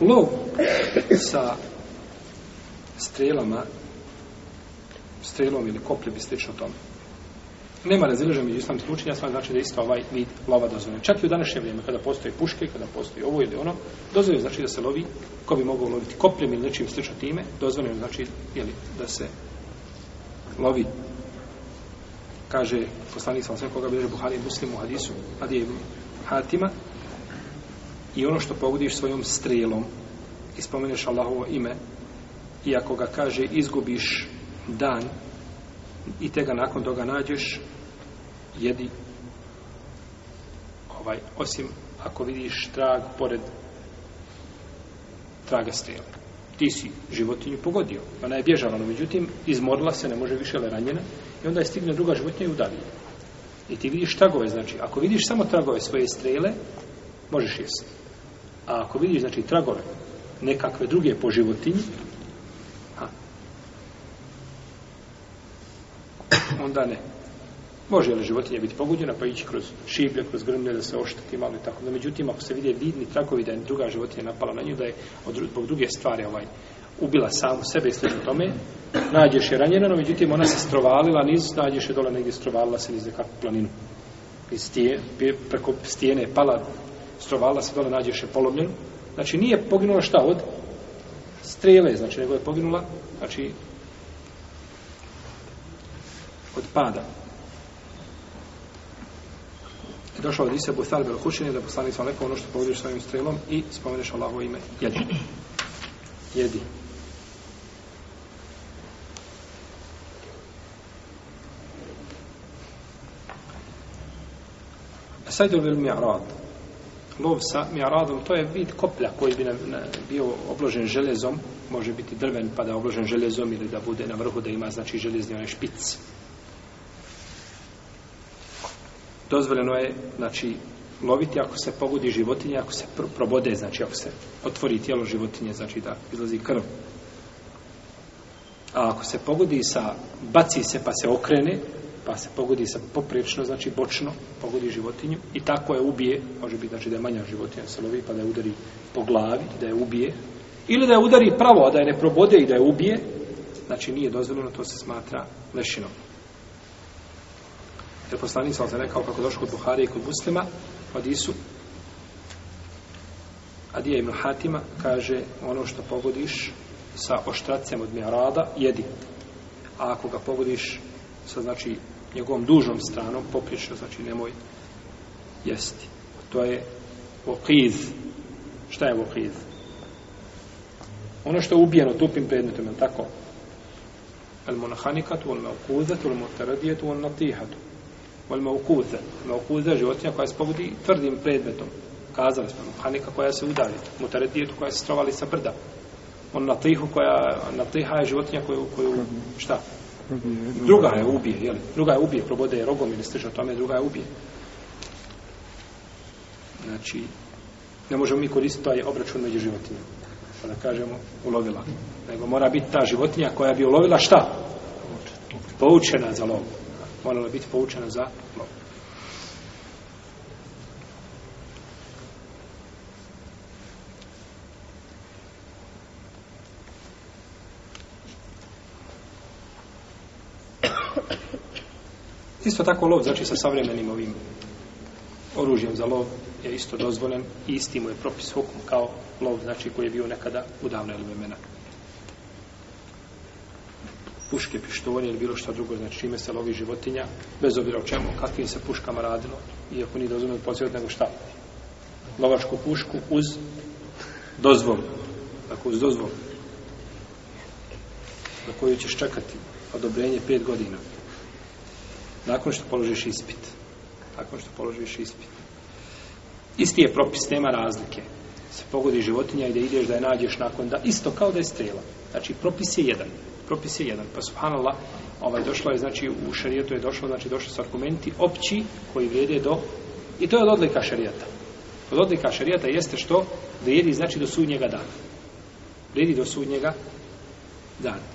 lov sa strelama, strelom ili kopljem i slično tome. Nema razilaženja među islamskim sva znači da isto ovaj vid lova dozvoljen. Čak i u današnje vrijeme, kada postoje puške, kada postoji ovo ili ono, dozvoljeno znači da se lovi, ko bi mogao loviti kopljem ili nečim slično time, dozvoljeno znači jeli, da se lovi. Kaže poslanik sam sve koga bilježe Buhari Muslimu u hadisu, Adi Hatima, i ono što pogodiš svojom strelom i spomeneš Allahovo ime i ako ga kaže izgubiš dan i te ga nakon toga nađeš jedi ovaj, osim ako vidiš trag pored traga strela. Ti si životinju pogodio. Ona je bježala, no međutim, izmorila se, ne može više, ali ranjena. I onda je stigne druga životinja i I ti vidiš tragove, znači, ako vidiš samo tragove svoje strele, možeš jesti. A ako vidiš, znači, tragove nekakve druge po životinji, ha, onda ne. Može li životinja biti pogođena pa ići kroz šiblje, kroz grmlje da se ošteti malo i tako. no međutim, ako se vide vidni tragovi da je druga životinja napala na nju, da je od, zbog druge stvari ovaj, ubila samu sebe i slično tome, nađeš je ranjena, no međutim ona se strovalila niz, nađeš je dole negdje strovalila se niz nekakvu planinu. stije, preko stijene je pala, strovala se dole je polomljenu. Znači nije poginula šta od strele, znači nego je poginula, znači od pada. i došao od Isa Bustar da poslani sam rekao ono što povodiš svojim strelom i spomeneš Allahovo ime. Jedi. Jedi. Sajdu bil mi'rad lov sa mjaradom, to je vid koplja koji bi bio obložen železom, može biti drven pa da je obložen železom ili da bude na vrhu da ima znači železni onaj špic. Dozvoljeno je znači loviti ako se pogodi životinje, ako se probode, znači ako se otvori tijelo životinje, znači da izlazi krv. A ako se pogodi sa, baci se pa se okrene, pa se pogodi sa poprečno, znači bočno, pogodi životinju i tako je ubije, može biti znači da je manja životinja se lovi, pa da je udari po glavi, da je ubije, ili da je udari pravo, a da je ne probode i da je ubije, znači nije dozvoljeno, to se smatra lešinom. Jer poslanica sam rekao kako došlo kod Buhari i kod muslima, od Isu, Adija ibn Hatima kaže ono što pogodiš sa oštracem od mjerada, jedi. A ako ga pogodiš sa znači njegovom dužom stranom poprično, znači nemoj jesti. To je vokiz. Šta je vokiz? Ono što je ubijeno tupim predmetom, je tako? El monahanikatu, el je el motaradijatu, el natihatu. El mevkuze. Mevkuze je životinja koja se pogodi tvrdim predmetom. Kazali smo, monahanika koja se udari. Motaradijatu koja se strovali sa brda. On tihu koja, natiha je životinja koju, koju šta? Druga je ubije, Druga je ubije, probode je rogom ili o tome, druga je ubije. Znači, ne možemo mi koristiti taj obračun među životinjama. Pa da kažemo, ulovila. Nego mora biti ta životinja koja bi ulovila šta? Poučena za lov. Morala biti poučena za lov. Isto tako lov, znači sa savremenim ovim oružjem za lov je isto dozvoljen i isti mu je propis hukum kao lov, znači koji je bio nekada u davne vremena. Puške, pištolje ili bilo što drugo, znači čime se lovi životinja, bez obzira o čemu, kakvim se puškama radilo, iako nije dozvoljeno posjedati nego šta. Lovačku pušku uz dozvol, Dakle, uz dozvol Na koju ćeš čekati odobrenje pet godina. Nakon što položiš ispit. Nakon što položiš ispit. Isti je propis, nema razlike. Se pogodi životinja i da ideš da je nađeš nakon da, isto kao da je strela. Znači, propis je jedan. Propis je jedan. Pa subhanallah, ovaj, došlo je, znači, u šarijetu je došlo, znači, došlo su argumenti opći koji vrijede do... I to je od odlika šarijata. Od odlika šarijeta jeste što vrijedi, znači, do sudnjega dana. Vrijedi do sudnjega dana.